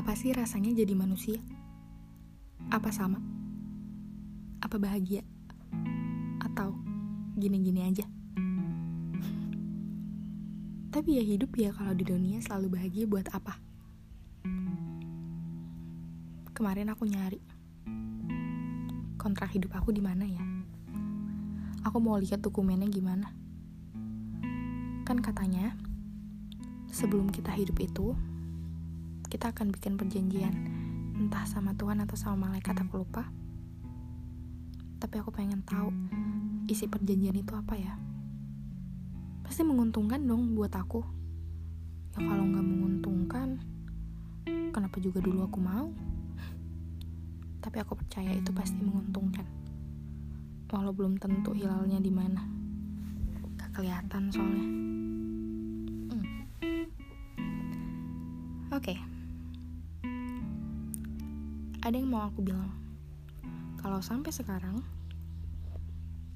Apa sih rasanya jadi manusia? Apa sama? Apa bahagia? Atau gini-gini aja? Tapi ya hidup ya kalau di dunia selalu bahagia buat apa? Kemarin aku nyari kontrak hidup aku di mana ya? Aku mau lihat dokumennya gimana. Kan katanya sebelum kita hidup itu kita akan bikin perjanjian. Entah sama Tuhan atau sama malaikat aku lupa. Tapi aku pengen tahu isi perjanjian itu apa ya. Pasti menguntungkan dong buat aku. Ya kalau nggak menguntungkan kenapa juga dulu aku mau? Tapi aku percaya itu pasti menguntungkan. Walau belum tentu hilalnya di mana. Gak kelihatan soalnya. Hmm. oke. okay ada yang mau aku bilang kalau sampai sekarang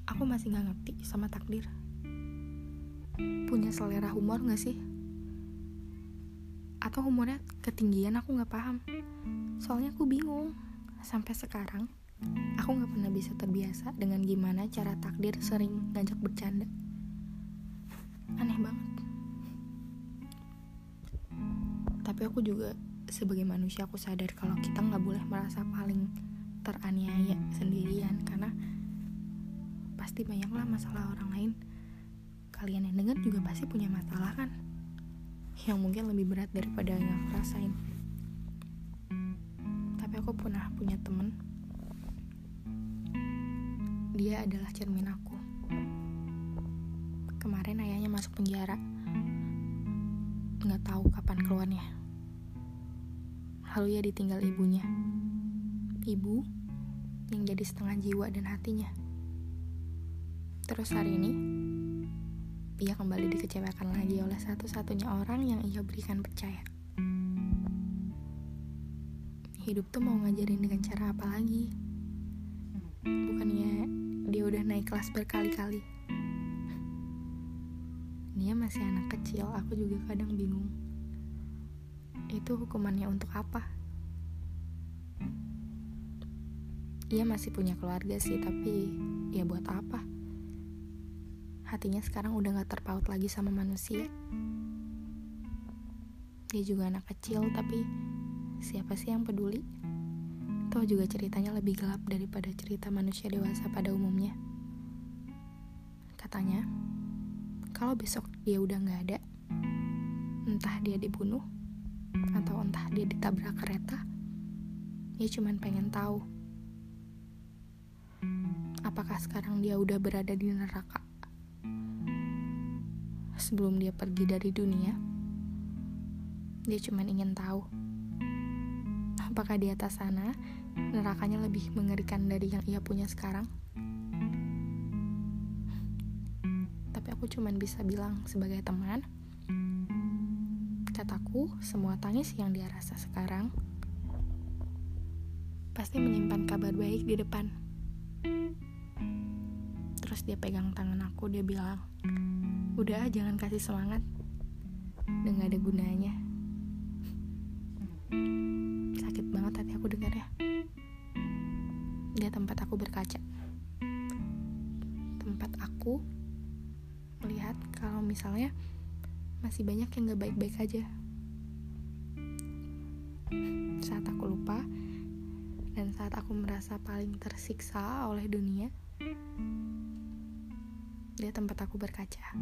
aku masih gak ngerti sama takdir. Punya selera humor gak sih? Atau humornya ketinggian aku gak paham. Soalnya aku bingung. Sampai sekarang aku gak pernah bisa terbiasa dengan gimana cara takdir sering ngajak bercanda. Aneh banget. Tapi aku juga sebagai manusia aku sadar kalau kita nggak boleh merasa paling teraniaya sendirian karena pasti banyaklah masalah orang lain. Kalian yang dengar juga pasti punya masalah kan? Yang mungkin lebih berat daripada yang aku rasain. Tapi aku pernah punya temen. Dia adalah cermin aku. Kemarin ayahnya masuk penjara. Nggak tahu kapan keluarnya lalu ia ditinggal ibunya. Ibu yang jadi setengah jiwa dan hatinya. Terus hari ini, ia kembali dikecewakan lagi oleh satu-satunya orang yang ia berikan percaya. Hidup tuh mau ngajarin dengan cara apa lagi? Bukannya dia udah naik kelas berkali-kali. Dia masih anak kecil, aku juga kadang bingung itu hukumannya untuk apa? Ia masih punya keluarga sih, tapi ya buat apa? Hatinya sekarang udah gak terpaut lagi sama manusia. Dia juga anak kecil, tapi siapa sih yang peduli? Toh juga ceritanya lebih gelap daripada cerita manusia dewasa pada umumnya. Katanya, kalau besok dia udah gak ada, entah dia dibunuh atau entah dia ditabrak kereta dia cuma pengen tahu. Apakah sekarang dia udah berada di neraka? Sebelum dia pergi dari dunia dia cuma ingin tahu. Apakah di atas sana nerakanya lebih mengerikan dari yang ia punya sekarang? Tapi aku cuma bisa bilang sebagai teman Kataku, semua tangis yang dia rasa sekarang pasti menyimpan kabar baik di depan. Terus dia pegang tangan aku, dia bilang, Udah, jangan kasih semangat. Udah gak ada gunanya. Sakit banget hati aku dengar ya. Dia tempat aku berkaca. Tempat aku melihat kalau misalnya masih banyak yang gak baik-baik aja. Saat aku lupa, dan saat aku merasa paling tersiksa oleh dunia, dia tempat aku berkaca.